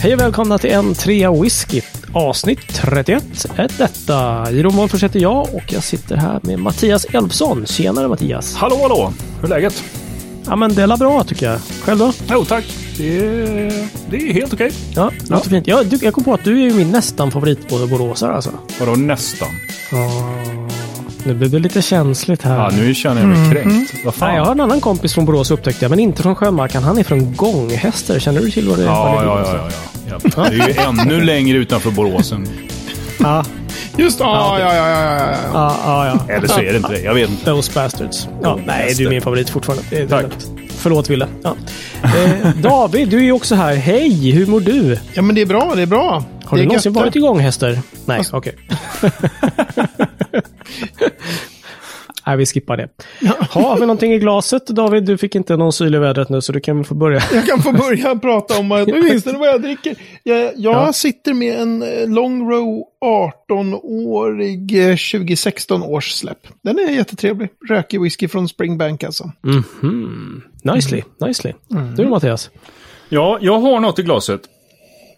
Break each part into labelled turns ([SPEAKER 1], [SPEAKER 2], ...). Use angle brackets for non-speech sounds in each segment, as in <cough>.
[SPEAKER 1] Hej och välkomna till en trea whisky. Avsnitt 31 är detta. Jeroen Wolffers heter jag och jag sitter här med Mattias Elfsson. Tjenare Mattias!
[SPEAKER 2] Hallå, hallå! Hur är läget?
[SPEAKER 1] Ja men det är bra tycker jag. Själv då?
[SPEAKER 2] Jo, tack. Det är, det är helt okej.
[SPEAKER 1] Ja, det låter fint. Ja, du, jag kom på att du är min nästan favoritboråsare alltså.
[SPEAKER 2] Vadå nästan?
[SPEAKER 1] Ja, nu blev det lite känsligt här.
[SPEAKER 2] Ja, nu känner jag mig kränkt. Vad fan?
[SPEAKER 1] Nej, jag har en annan kompis från Borås upptäckte jag, men inte från Sjömarken. Han är från Gånghäster. Känner du till vad det vad
[SPEAKER 2] Ja, ja, ja, ja, ja. Det är ju ännu längre utanför Boråsen.
[SPEAKER 1] Ja,
[SPEAKER 3] Just ja, ja, ja, ja, ja, ja.
[SPEAKER 1] ja, ja. ja.
[SPEAKER 2] Eller så är det inte det. Jag vet inte.
[SPEAKER 1] Those bastards. Ja, nej, du är min favorit fortfarande. Det är
[SPEAKER 2] Tack.
[SPEAKER 1] Förlåt, Wille. Ja. Eh, David, du är ju också här. Hej, hur mår du?
[SPEAKER 3] Ja, men det är bra, det är bra.
[SPEAKER 1] Har
[SPEAKER 3] det
[SPEAKER 1] du
[SPEAKER 3] är
[SPEAKER 1] någonsin varit igång hästar? Nej, okej. <laughs> <laughs> Nej, vi skippar det. Ha, har vi någonting i glaset? David, du fick inte någon syl i vädret nu, så du kan väl få börja.
[SPEAKER 3] Jag kan få börja <laughs> prata om att, åtminstone vad jag dricker. Jag, jag
[SPEAKER 1] Ja.
[SPEAKER 3] sitter med en eh, Long Row 18-årig eh, 2016 års släpp. Den är jättetrevlig. Rökig whisky från Springbank alltså.
[SPEAKER 1] Mhm. Nicely, nicely. Du då, Mattias?
[SPEAKER 2] Ja, jag har något i glaset.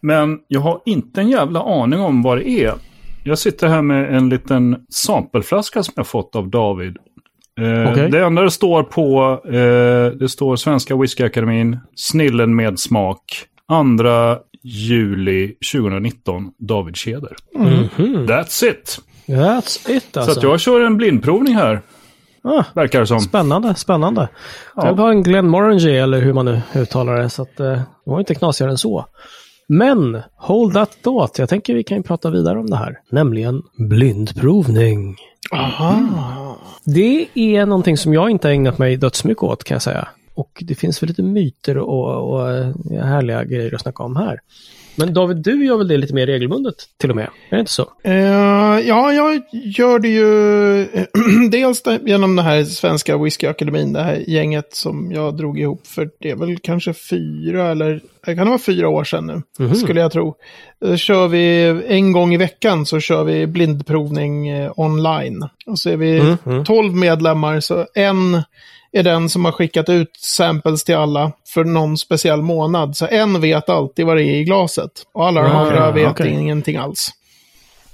[SPEAKER 2] Men jag har inte en jävla aning om vad det är. Jag sitter här med en liten sampelflaska som jag fått av David. Eh,
[SPEAKER 1] Okej.
[SPEAKER 2] Det enda det står på, eh, det står Svenska Whiskyakademin, Snillen med smak, 2 juli 2019, David Keder.
[SPEAKER 1] Mhm.
[SPEAKER 2] That's it!
[SPEAKER 1] That's it
[SPEAKER 2] Så
[SPEAKER 1] alltså.
[SPEAKER 2] att jag kör en blindprovning här,
[SPEAKER 1] ah,
[SPEAKER 2] verkar det som.
[SPEAKER 1] spännande, spännande.
[SPEAKER 2] Ja.
[SPEAKER 1] Själv har jag en Glenmorangie, eller hur man nu uttalar det, så att eh, det var inte knasigare än så. Men, hold that thought. Jag tänker vi kan ju prata vidare om det här. Nämligen blindprovning.
[SPEAKER 3] Aha.
[SPEAKER 1] Det är någonting som jag inte ägnat mig dödsmycket åt kan jag säga. Och det finns väl lite myter och, och härliga grejer att snacka om här. Men David, du gör väl det lite mer regelbundet till och med? Är det inte så?
[SPEAKER 3] Eh, ja, jag gör det ju eh, <clears throat> dels genom den här svenska whiskyakademin, det här gänget som jag drog ihop för det är väl kanske fyra eller det kan det vara fyra år sedan nu, skulle jag tro. Kör vi en gång i veckan så kör vi blindprovning eh, online. Och så är vi tolv medlemmar, så en är den som har skickat ut samples till alla för någon speciell månad. Så en vet alltid vad det är i glaset. Och alla de
[SPEAKER 1] Ah,
[SPEAKER 3] andra vet
[SPEAKER 1] okej.
[SPEAKER 3] ingenting alls.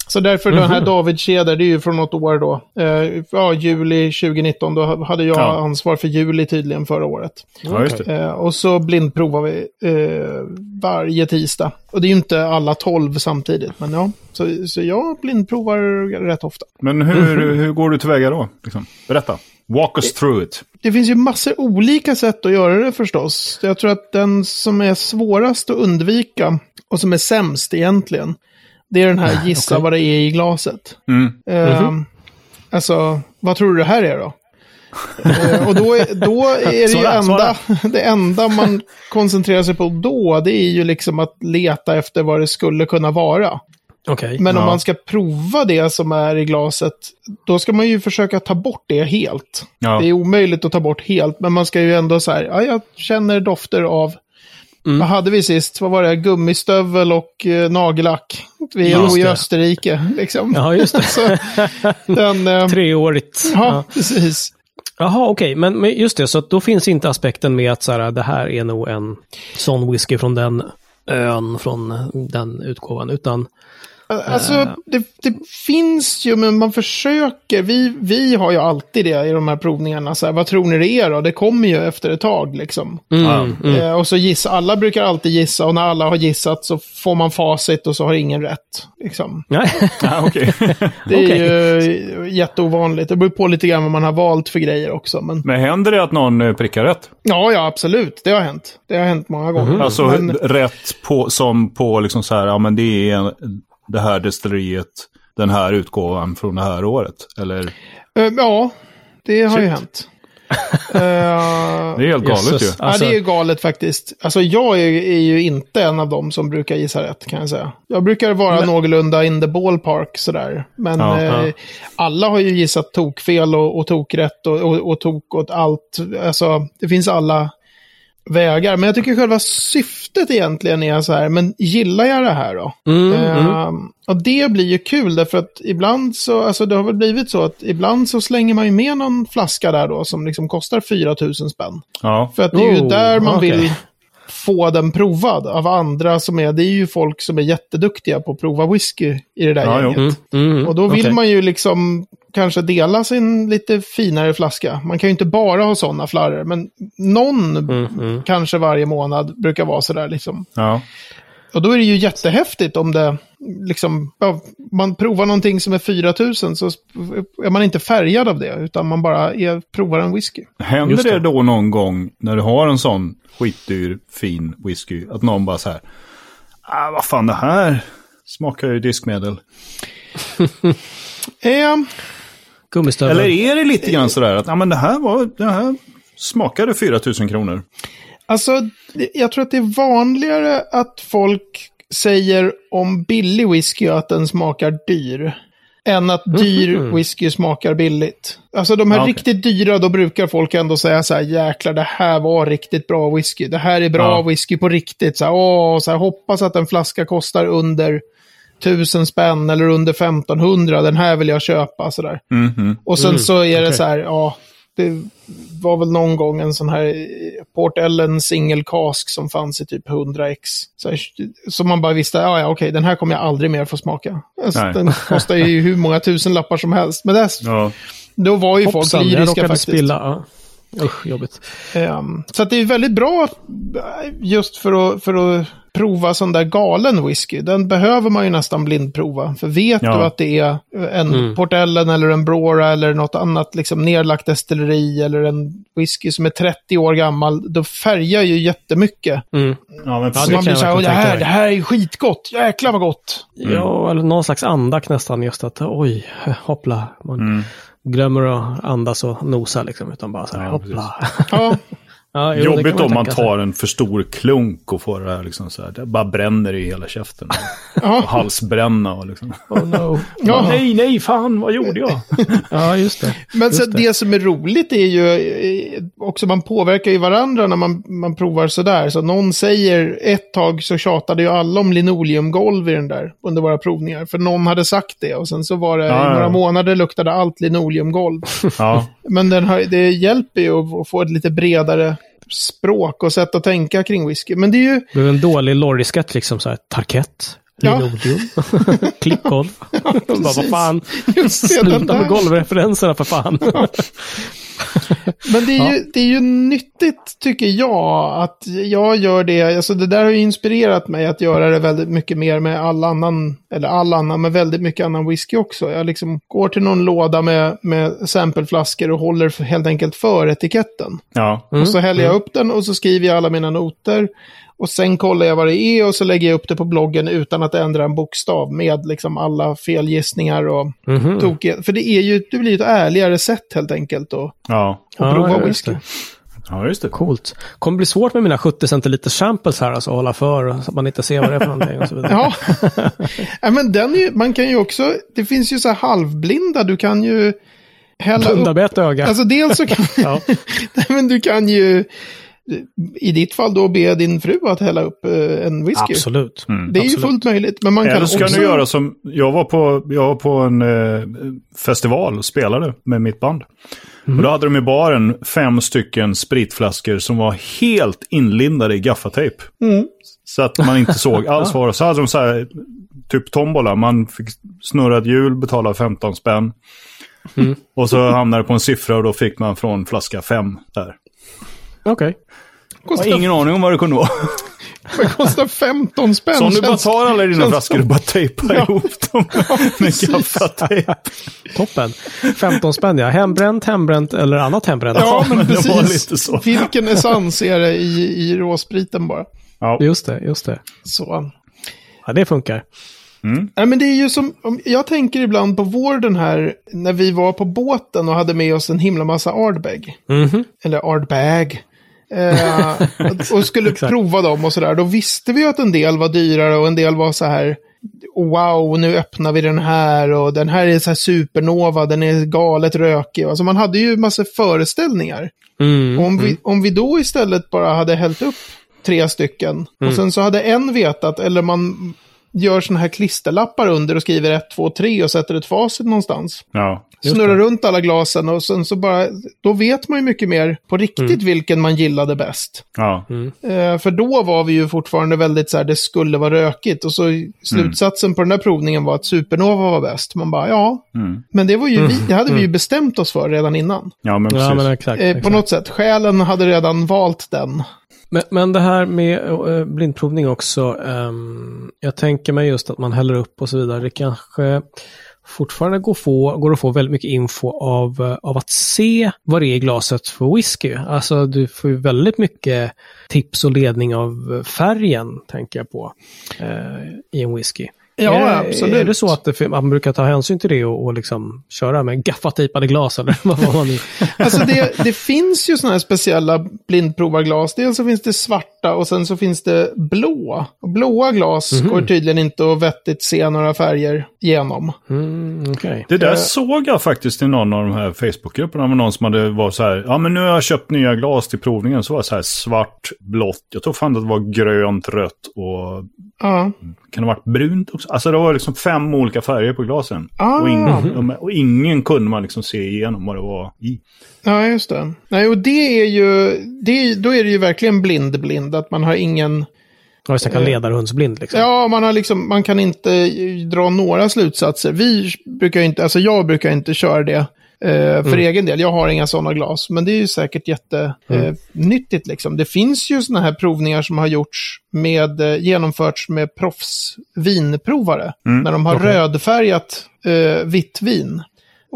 [SPEAKER 3] Så därför den här David Keder, det är ju från något år då. Eh, ja, juli 2019, då hade jag
[SPEAKER 2] Ja.
[SPEAKER 3] ansvar för juli tydligen förra året.
[SPEAKER 2] Ja, just det.
[SPEAKER 3] Eh, och så blindprovar vi eh, varje tisdag. Och det är ju inte alla tolv samtidigt, men ja. Så, så jag blindprovar rätt ofta.
[SPEAKER 2] Men hur, hur går du tillväga då? Liksom? Berätta. Walk us through it.
[SPEAKER 3] Det finns ju massor olika sätt att göra det förstås. Jag tror att den som är svårast att undvika och som är sämst egentligen, det är den här gissa
[SPEAKER 1] okej.
[SPEAKER 3] vad det är i glaset.
[SPEAKER 2] Mm.
[SPEAKER 3] Eh, Alltså, vad tror du det här är då? <laughs> Eh, och då, är- då är det ju
[SPEAKER 1] Svara,
[SPEAKER 3] enda, <laughs> det enda man koncentrerar sig på då, det är ju liksom att leta efter vad det skulle kunna vara.
[SPEAKER 1] Okej.
[SPEAKER 3] Men om
[SPEAKER 2] Ja.
[SPEAKER 3] man ska prova det som är i glaset, då ska man ju försöka ta bort det helt.
[SPEAKER 2] Ja.
[SPEAKER 3] Det är omöjligt att ta bort helt, men man ska ju ändå så här, ja, jag känner dofter av,
[SPEAKER 1] Mm.
[SPEAKER 3] vad hade vi sist? Vad var det? Gummistövel och eh, nagellack. Vi är i. Österrike, liksom.
[SPEAKER 1] Ja, just det. <laughs>
[SPEAKER 3] Så, den, eh,
[SPEAKER 1] Treårigt.
[SPEAKER 3] ja, precis.
[SPEAKER 1] Jaha, okej. Men, men just det, så då finns inte aspekten med att så här, det här är nog en sån whisky från den ön, från den utgåvan, utan
[SPEAKER 3] Alltså, det, det finns ju, men man försöker. Vi, vi har ju alltid det i de här provningarna. Så här, vad tror ni det är då? Det kommer ju efter ett tag, liksom.
[SPEAKER 1] mm, mm.
[SPEAKER 3] Eh, och så gissa, alla brukar alltid gissa och när alla har gissat så får man facit och så har ingen rätt. Liksom.
[SPEAKER 1] Nej. <laughs>
[SPEAKER 2] Ja, okej.
[SPEAKER 3] Det är
[SPEAKER 1] Okej.
[SPEAKER 3] ju jätteovanligt. Det beror på lite grann vad man har valt för grejer också. Men
[SPEAKER 2] Men händer det att någon eh, prickar rätt?
[SPEAKER 3] ja, ja, absolut. Det har hänt. Det har hänt många gånger.
[SPEAKER 2] Alltså
[SPEAKER 3] men,
[SPEAKER 2] rätt på, som på liksom så här, ja men det är en, det här destilleriet, den här utgåvan från det här året. Eller?
[SPEAKER 3] eh, ja, det har ju
[SPEAKER 2] Shit.
[SPEAKER 3] hänt. <laughs> Eh,
[SPEAKER 2] Det är helt galet
[SPEAKER 1] Jösses.
[SPEAKER 2] ju.
[SPEAKER 1] Alltså-
[SPEAKER 3] ja, det är galet faktiskt. Alltså jag är, är ju inte en av dem som brukar gissa rätt kan jag säga. Jag brukar vara någorlunda in the ballpark sådär. Men
[SPEAKER 2] Ja,
[SPEAKER 3] eh,
[SPEAKER 1] ja.
[SPEAKER 3] alla har ju gissat tokfel och, och tokrätt och, och, och tok åt allt. Alltså det finns alla vägar. Men jag tycker själva syftet egentligen är så här, men gillar jag det här då?
[SPEAKER 1] Mm, mm.
[SPEAKER 3] Ehm, och det blir ju kul därför att ibland så, alltså det har väl blivit så att ibland så slänger man ju med någon flaska där då som liksom kostar 4 000 spänn.
[SPEAKER 2] Ja.
[SPEAKER 3] För att det är ju
[SPEAKER 1] Oh,
[SPEAKER 3] där man
[SPEAKER 1] okej.
[SPEAKER 3] vill få den provad av andra som är, det är ju folk som är jätteduktiga på att prova whisky i det där
[SPEAKER 2] Ja,
[SPEAKER 3] gänget.
[SPEAKER 1] Mm, mm,
[SPEAKER 3] Och då vill
[SPEAKER 1] okej.
[SPEAKER 3] man ju liksom kanske dela sin lite finare flaska. Man kan ju inte bara ha sådana flarror, men någon
[SPEAKER 1] Mm, mm.
[SPEAKER 3] kanske varje månad brukar vara sådär liksom.
[SPEAKER 2] Ja.
[SPEAKER 3] Och då är det ju jättehäftigt om det liksom, ja, man provar någonting som är 4000 så är man inte färgad av det, utan man bara är, provar en whisky.
[SPEAKER 2] Händer
[SPEAKER 1] Just
[SPEAKER 2] det.
[SPEAKER 1] det.
[SPEAKER 2] då någon gång när du har en sån skitdyr fin whisky att någon bara så här, ah, vad fan det här smakar ju diskmedel. <laughs>
[SPEAKER 3] Eh,
[SPEAKER 1] Gummistövel.
[SPEAKER 2] Eller är det lite grann sådär att, ja men det här var, det här smakade 4 000 kronor.
[SPEAKER 3] Alltså, jag tror att det är vanligare att folk säger om billig whisky att den smakar dyr. Än att dyr whisky smakar billigt. Alltså de här
[SPEAKER 2] Ja, okej.
[SPEAKER 3] riktigt dyra, då brukar folk ändå säga så här, jäklar det här var riktigt bra whisky. Det här är bra
[SPEAKER 2] Ja.
[SPEAKER 3] whisky på riktigt. Så här, åh, så här, hoppas att en flaska kostar under tusen spänn eller under 1500. Den här vill jag köpa. Så där.
[SPEAKER 2] Mhm.
[SPEAKER 3] Och sen
[SPEAKER 1] Mm,
[SPEAKER 3] så är det
[SPEAKER 1] okej.
[SPEAKER 3] så här, ja, det var väl någon gång en sån här Port Ellen single cask som fanns i typ 100x. Så, här, så man bara visste, ja, ja okej, den här kommer jag aldrig mer få smaka. Alltså, den kostar ju hur många tusen lappar som helst. Men det,
[SPEAKER 2] Ja.
[SPEAKER 3] då var ju folk
[SPEAKER 1] Hoppsan, jag
[SPEAKER 3] lyriska faktiskt.
[SPEAKER 1] spilla. Ja. Usch, jobbigt.
[SPEAKER 3] Ehm, så att det är väldigt bra eh, just för att, för att prova sån där galen whisky. Den behöver man ju nästan blindprova. För vet
[SPEAKER 2] Ja.
[SPEAKER 3] du att det är en
[SPEAKER 1] Mm.
[SPEAKER 3] Port Ellen eller en Brora eller något annat liksom nedlagt destilleri eller en whisky som är 30 år gammal, då färgar ju jättemycket.
[SPEAKER 1] Mm.
[SPEAKER 2] ja, men
[SPEAKER 3] Så man blir så här,
[SPEAKER 1] jag
[SPEAKER 3] "Åh, det här, det
[SPEAKER 1] mig."
[SPEAKER 3] här är skitgott, jäklar vad gott.
[SPEAKER 1] Ja, eller någon slags andak nästan just att oj, hoppla. Man
[SPEAKER 2] Mm.
[SPEAKER 1] glömmer att andas och nosa liksom, utan bara så här
[SPEAKER 2] Ja,
[SPEAKER 1] hoppla.
[SPEAKER 3] Ja, <laughs>
[SPEAKER 1] Ja, jo, det
[SPEAKER 2] Jobbigt om man tar en för stor klunk och får det här liksom så här. Det bara bränner i hela käften. Och halsbränna och liksom.
[SPEAKER 1] Oh no.
[SPEAKER 3] Ja.
[SPEAKER 1] Nej, nej, fan, vad gjorde jag? <laughs> ja, just det.
[SPEAKER 3] Men så
[SPEAKER 1] Just
[SPEAKER 3] det. som är roligt är ju eh, också man påverkar ju varandra när man, man provar sådär. Så någon säger ett tag så tjatade ju alla om linoleumgolv i den där under våra provningar. För någon hade sagt det och sen så var det
[SPEAKER 2] Ja,
[SPEAKER 3] i några
[SPEAKER 2] ja.
[SPEAKER 3] månader luktade allt linoleumgolv.
[SPEAKER 2] Ja,
[SPEAKER 3] Men den har, det hjälper ju att få ett lite bredare språk och sätt att tänka kring whisky. Men det är ju,
[SPEAKER 1] Det blev en dålig lorry-sketch liksom så här, tarkett,
[SPEAKER 3] Ja.
[SPEAKER 1] linoleum, <laughs> klickgolv. <laughs> bara, vad fan, sluta med golvreferenserna för fan. <laughs> <laughs>
[SPEAKER 3] Men det är, ju, det är ju nyttigt, tycker jag, att jag gör det. Alltså det där har ju inspirerat mig att göra det väldigt mycket mer med all annan, eller all annan, men väldigt mycket annan whisky också. Jag liksom går till någon låda med, med sampleflaskor och håller helt enkelt för etiketten.
[SPEAKER 2] ja.
[SPEAKER 3] Och så häller jag upp den och så skriver jag alla mina noter. Och sen kollar jag vad det är och så lägger jag upp det på bloggen utan att ändra en bokstav med liksom alla felgissningar och
[SPEAKER 1] Mhm.
[SPEAKER 3] tokiga. För det är ju, det blir ett ärligare sätt helt enkelt att,
[SPEAKER 2] Ja,
[SPEAKER 3] att prova
[SPEAKER 1] ja,
[SPEAKER 3] whisky.
[SPEAKER 1] det.
[SPEAKER 2] ja just det.
[SPEAKER 1] Coolt. Kommer bli svårt med mina 70 centiliter samples här, alltså att hålla för så att man inte ser vad det är för någonting och så vidare. <laughs>
[SPEAKER 3] Ja, ja men den är ju, man kan ju också, det finns ju så här halvblinda, du kan ju hälla
[SPEAKER 1] Blunda
[SPEAKER 3] upp.
[SPEAKER 1] med ett öga.
[SPEAKER 3] Alltså dels så kan, <laughs>
[SPEAKER 1] Ja. <laughs>
[SPEAKER 3] Nej, men du kan ju, i ditt fall då be din fru att hälla upp eh, en whisky.
[SPEAKER 1] Absolut.
[SPEAKER 3] Det är ju
[SPEAKER 1] Absolut.
[SPEAKER 3] fullt möjligt, men man kan
[SPEAKER 2] Eller så kan
[SPEAKER 3] också...
[SPEAKER 2] du göra som, jag var på, jag var på en eh, festival och spelade med mitt band. Och då hade de i baren fem stycken spritflaskor som var helt inlindade i gaffatejp.
[SPEAKER 3] Mm.
[SPEAKER 2] Så att man inte såg <laughs> alls vad det var. Så hade de så här, typ tombola. Man fick snurra ett hjul, betala 15 spänn. Och så hamnade det på en siffra och då fick man från flaska 5 där.
[SPEAKER 1] Okej.
[SPEAKER 2] Jag har ingen aning om vad det kunde vara. <laughs>
[SPEAKER 3] det kostar 15 spänn.
[SPEAKER 2] Så om du bara tar alla dina flaskor och bara tejpar
[SPEAKER 3] Ja.
[SPEAKER 2] ihop dem <laughs> med
[SPEAKER 3] precis.
[SPEAKER 2] gaffatejp.
[SPEAKER 1] Toppen. 15 spänn ja. Hembränt, hembränt eller annat hembränt.
[SPEAKER 3] Ja, men <laughs>
[SPEAKER 2] det var
[SPEAKER 3] precis.
[SPEAKER 2] lite så.
[SPEAKER 3] Vilken essens är det i, i råspriten bara?
[SPEAKER 2] Ja.
[SPEAKER 1] Just det, just det.
[SPEAKER 3] Så.
[SPEAKER 1] Ja, det funkar.
[SPEAKER 3] Nej, men det är ju som, om- jag tänker ibland på vår den här, när vi var på båten och hade med oss en himla massa Ardbeg.
[SPEAKER 1] Mhm.
[SPEAKER 3] Eller Ardbag. Eh, och- och skulle <laughs> prova dem och sådär. Då visste vi att en del var dyrare och en del var så här. Wow, nu öppnar vi den här och den här är så här supernova, den är galet rökig. Alltså man hade ju massa föreställningar.
[SPEAKER 1] Mm.
[SPEAKER 3] Och om, vi, om vi då istället bara hade hällt upp tre stycken och
[SPEAKER 1] Mm.
[SPEAKER 3] sen så hade en vetat, eller man gör sådana här klisterlappar under och skriver 1, 2, 3 och sätter ett facit någonstans.
[SPEAKER 2] Ja.
[SPEAKER 3] Snurrar runt alla glasen och sen så bara, då vet man ju mycket mer på riktigt
[SPEAKER 1] Mm.
[SPEAKER 3] vilken man gillade bäst.
[SPEAKER 2] Ja.
[SPEAKER 3] Eh, för då var vi ju fortfarande väldigt så här, det skulle vara rökigt. Och så slutsatsen på den där provningen var att Supernova var bäst. Man bara, ja.
[SPEAKER 2] Mm.
[SPEAKER 3] Men det var ju vi, det hade vi ju bestämt oss för redan innan.
[SPEAKER 2] ja, men precis.
[SPEAKER 1] Ja, men exakt.
[SPEAKER 3] Eh,
[SPEAKER 1] exakt.
[SPEAKER 3] på något sätt, själen hade redan valt den.
[SPEAKER 1] Men, men det här med eh, blindprovning också. Ehm, jag tänker mig just att man häller upp och så vidare. Det kanske fortfarande går, få, går att få väldigt mycket info av, eh, av att se vad det är i glaset för whisky. Alltså du får ju väldigt mycket tips och ledning av färgen, tänker jag på, eh, i en whisky.
[SPEAKER 3] Ja, absolut.
[SPEAKER 1] Är det så att det, man brukar ta hänsyn till det och, och liksom köra med gaffatejpade glas eller <laughs> vad var man?
[SPEAKER 3] Alltså det, det finns ju sådana här speciella blindprovarglas. Dels så finns det svarta och sen så finns det blå. Och blåa glas går tydligen inte att vettigt se några färger genom.
[SPEAKER 1] Mm, okej.
[SPEAKER 2] Det där
[SPEAKER 3] Eh.
[SPEAKER 2] såg jag faktiskt i någon av de här Facebookgrupperna. Var någon som hade varit så här, ja men nu har jag köpt nya glas till provningen. Så var det så här svart, blått. Jag tror fan att det var grönt, rött och
[SPEAKER 3] Ja.
[SPEAKER 2] kan det ha varit brunt också? Alltså det var liksom fem olika färger på glasen.
[SPEAKER 3] Ah.
[SPEAKER 2] Och, ingen, och ingen kunde man liksom se igenom vad det var i.
[SPEAKER 3] Ja, just det. Nej, och det är ju, det då är det ju verkligen blind-blind, att man har ingen,
[SPEAKER 1] Ja, just det, kan ledarhundsblind liksom.
[SPEAKER 3] ja, man har liksom, man kan inte eh, dra några slutsatser. Vi brukar inte, alltså jag brukar inte köra det eh, för egen del. Jag har inga sådana glas, men det är ju säkert jättenyttigt eh, nyttigt liksom. Det finns ju sådana här provningar som har gjorts med, eh, genomförts med proffs vinprovare. När de har rödfärgat eh, vitt vin.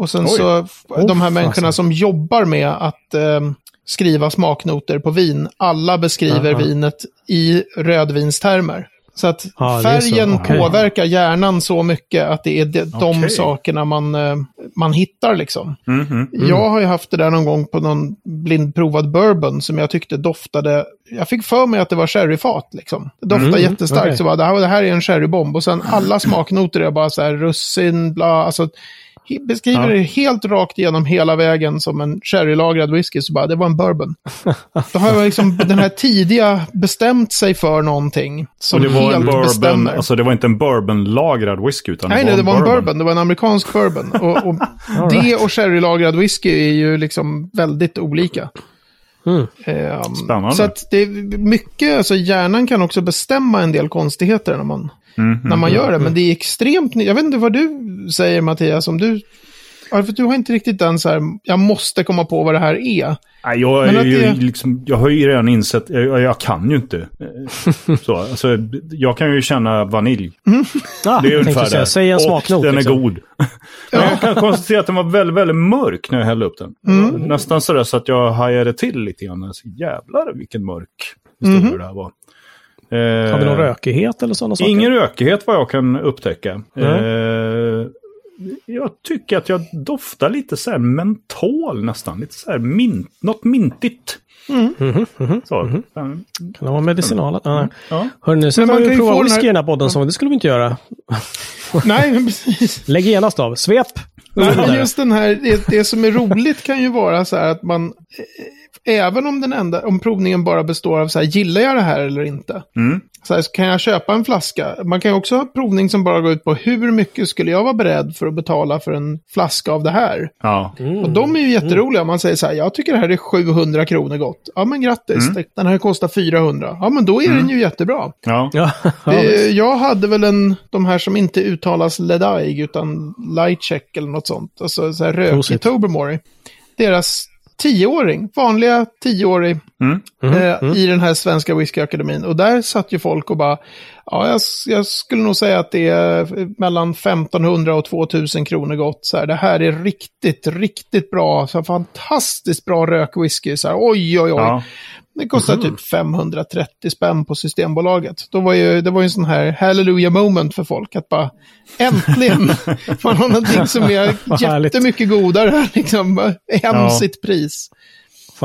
[SPEAKER 3] Och sen
[SPEAKER 2] Oj.
[SPEAKER 3] så, de här människorna
[SPEAKER 1] fasen.
[SPEAKER 3] som jobbar med att eh, skriva smaknoter på vin, alla beskriver
[SPEAKER 1] Aha.
[SPEAKER 3] vinet i rödvinstermer. Så att
[SPEAKER 1] det är så,
[SPEAKER 3] färgen
[SPEAKER 1] okej.
[SPEAKER 3] påverkar hjärnan så mycket att det är de, de
[SPEAKER 2] Okej.
[SPEAKER 3] sakerna man, eh, man hittar liksom.
[SPEAKER 2] Mhm.
[SPEAKER 3] Jag har ju haft det där någon gång på någon blindprovad bourbon som jag tyckte doftade, jag fick för mig att det var sherryfat liksom. Det doftade
[SPEAKER 1] Mm,
[SPEAKER 3] jättestarkt,
[SPEAKER 1] okej.
[SPEAKER 3] så bara, det här, det här är en sherrybomb. Och sen alla smaknoter är bara så här russin, bla, alltså beskriver
[SPEAKER 2] Ja.
[SPEAKER 3] det helt rakt igenom hela vägen som en sherrylagrad whisky, så bara, det var en bourbon. Då har jag liksom den här tidiga bestämt sig för någonting som
[SPEAKER 2] Och det var
[SPEAKER 3] helt
[SPEAKER 2] en bourbon,
[SPEAKER 3] bestämmer.
[SPEAKER 2] alltså det var inte en bourbonlagrad whisky utan
[SPEAKER 3] Nej, nej, det var en bourbon. Det var en amerikansk bourbon. Och, och <laughs> det och sherrylagrad whisky är ju liksom väldigt olika.
[SPEAKER 1] Mm.
[SPEAKER 3] Ehm,
[SPEAKER 2] Spännande.
[SPEAKER 3] Så att det är mycket, alltså hjärnan kan också bestämma en del konstigheter när man,
[SPEAKER 2] Mhm.
[SPEAKER 3] när man gör det. Men det är extremt, jag vet inte vad du säger Mattias, om du, ja, för du har inte riktigt den så här, jag måste komma på vad det här är.
[SPEAKER 2] Nej, jag, ju
[SPEAKER 3] det-
[SPEAKER 2] liksom, jag har ju redan insett, jag, jag kan ju inte. Eh, <laughs> Så, alltså, jag kan ju känna vanilj.
[SPEAKER 1] Ah,
[SPEAKER 2] Det är
[SPEAKER 1] jag
[SPEAKER 2] ungefär där.
[SPEAKER 1] säg en
[SPEAKER 2] Och
[SPEAKER 1] smaknot.
[SPEAKER 2] den är
[SPEAKER 1] liksom.
[SPEAKER 2] god. <laughs> Men jag kan konstatera att den var väldigt, väldigt mörk när jag hällde upp den.
[SPEAKER 3] Mm.
[SPEAKER 2] Nästan sådär så att jag hajade till lite grann. Alltså, jävlar vilken mörk historia
[SPEAKER 3] Mhm.
[SPEAKER 2] det här var.
[SPEAKER 1] Har vi någon rökighet eller sådana saker?
[SPEAKER 2] Ingen rökighet vad jag kan upptäcka.
[SPEAKER 1] Nej.
[SPEAKER 2] Eh, jag tycker att jag doftar lite så här mentol nästan. Lite så här mint, något mintigt.
[SPEAKER 1] Mhm, mhm.
[SPEAKER 2] Så.
[SPEAKER 1] Mhm.
[SPEAKER 2] Eh,
[SPEAKER 1] Kan det vara medicinala? Ja.
[SPEAKER 2] Ja.
[SPEAKER 3] Man
[SPEAKER 1] får
[SPEAKER 3] kan
[SPEAKER 1] vi
[SPEAKER 3] ju
[SPEAKER 1] prova whisky i den här podden, som det skulle vi inte göra. <laughs>
[SPEAKER 3] Nej, men precis.
[SPEAKER 1] Lägg genast av. Svep!
[SPEAKER 3] Nej, just den här, det, det som är roligt kan ju vara så här att man, eh, även om den enda, om provningen bara består av så här, gillar jag det här eller inte?
[SPEAKER 2] Mm.
[SPEAKER 3] Så, här, så kan jag köpa en flaska? Man kan också ha provning som bara går ut på hur mycket skulle jag vara beredd för att betala för en flaska av det här?
[SPEAKER 2] Ja.
[SPEAKER 3] Och de är ju jätteroliga. Man säger så här, jag tycker det här är 700 kronor gott. Ja, men grattis. Den här kostar 400. Ja, men då är den ju jättebra.
[SPEAKER 2] Ja.
[SPEAKER 1] Ja, <laughs>
[SPEAKER 3] Eh, jag hade väl en, de här som inte uttalas Ledaig utan Lightcheck eller något sånt. Alltså så här rökig. Tobermory. Deras tioåring, vanliga tioårig
[SPEAKER 2] Mm.
[SPEAKER 3] eh, i den här svenska whiskyakademin. Och där satt ju folk och bara, ja jag, jag skulle nog säga att det är mellan 1500 och 2000 kronor gott. Så här, det här är riktigt, riktigt bra, så här, fantastiskt bra rökwhisky. Så här, oj, oj, oj.
[SPEAKER 2] Ja.
[SPEAKER 3] Det kostar typ 530 spänn på Systembolaget. Då var ju, det var ju en sån här hallelujah moment för folk. Att bara, äntligen, <laughs> man har någonting som är jättemycket godare. Liksom, än
[SPEAKER 2] Ja.
[SPEAKER 3] sitt pris.